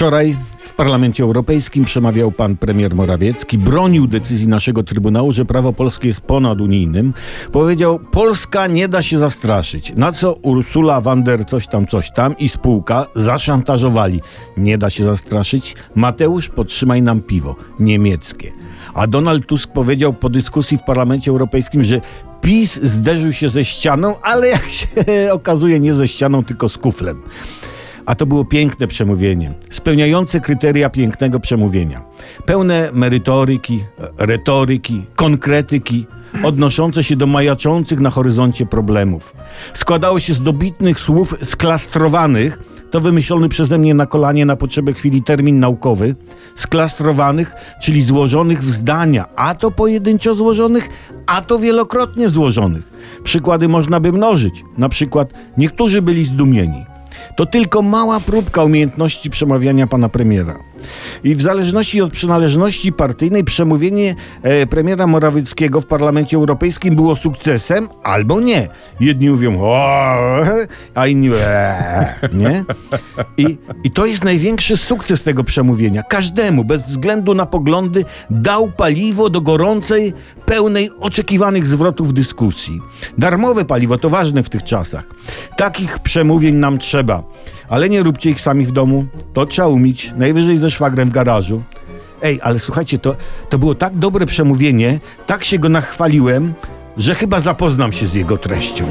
Wczoraj w Parlamencie Europejskim przemawiał pan premier Morawiecki, bronił decyzji naszego Trybunału, że prawo polskie jest ponadunijnym. Powiedział, Polska nie da się zastraszyć. Na co Ursula von der coś tam, coś tam i spółka zaszantażowali. Nie da się zastraszyć. Mateusz, podtrzymaj nam piwo. Niemieckie. A Donald Tusk powiedział po dyskusji w Parlamencie Europejskim, że PiS zderzył się ze ścianą, ale jak się okazuje, nie ze ścianą, tylko z kuflem. A to było piękne przemówienie, spełniające kryteria pięknego przemówienia. Pełne merytoryki, retoryki, konkretyki, odnoszące się do majaczących na horyzoncie problemów. Składało się z dobitnych słów sklastrowanych, to wymyślony przeze mnie na kolanie na potrzeby chwili termin naukowy, sklastrowanych, czyli złożonych w zdania, a to pojedynczo złożonych, a to wielokrotnie złożonych. Przykłady można by mnożyć. Na przykład niektórzy byli zdumieni. To tylko mała próbka umiejętności przemawiania pana premiera. I w zależności od przynależności partyjnej przemówienie e, premiera Morawieckiego w Parlamencie Europejskim było sukcesem albo nie. Jedni mówią o, a inni e, nie? I, I to jest największy sukces tego przemówienia. Każdemu, bez względu na poglądy, dał paliwo do gorącej, pełnej oczekiwanych zwrotów dyskusji. Darmowe paliwo to ważne w tych czasach. Takich przemówień nam trzeba. Ale nie róbcie ich sami w domu. To trzeba umieć. Najwyżej szwagrem w garażu. Ej, ale słuchajcie, to, to było tak dobre przemówienie, tak się go nachwaliłem, że chyba zapoznam się z jego treścią.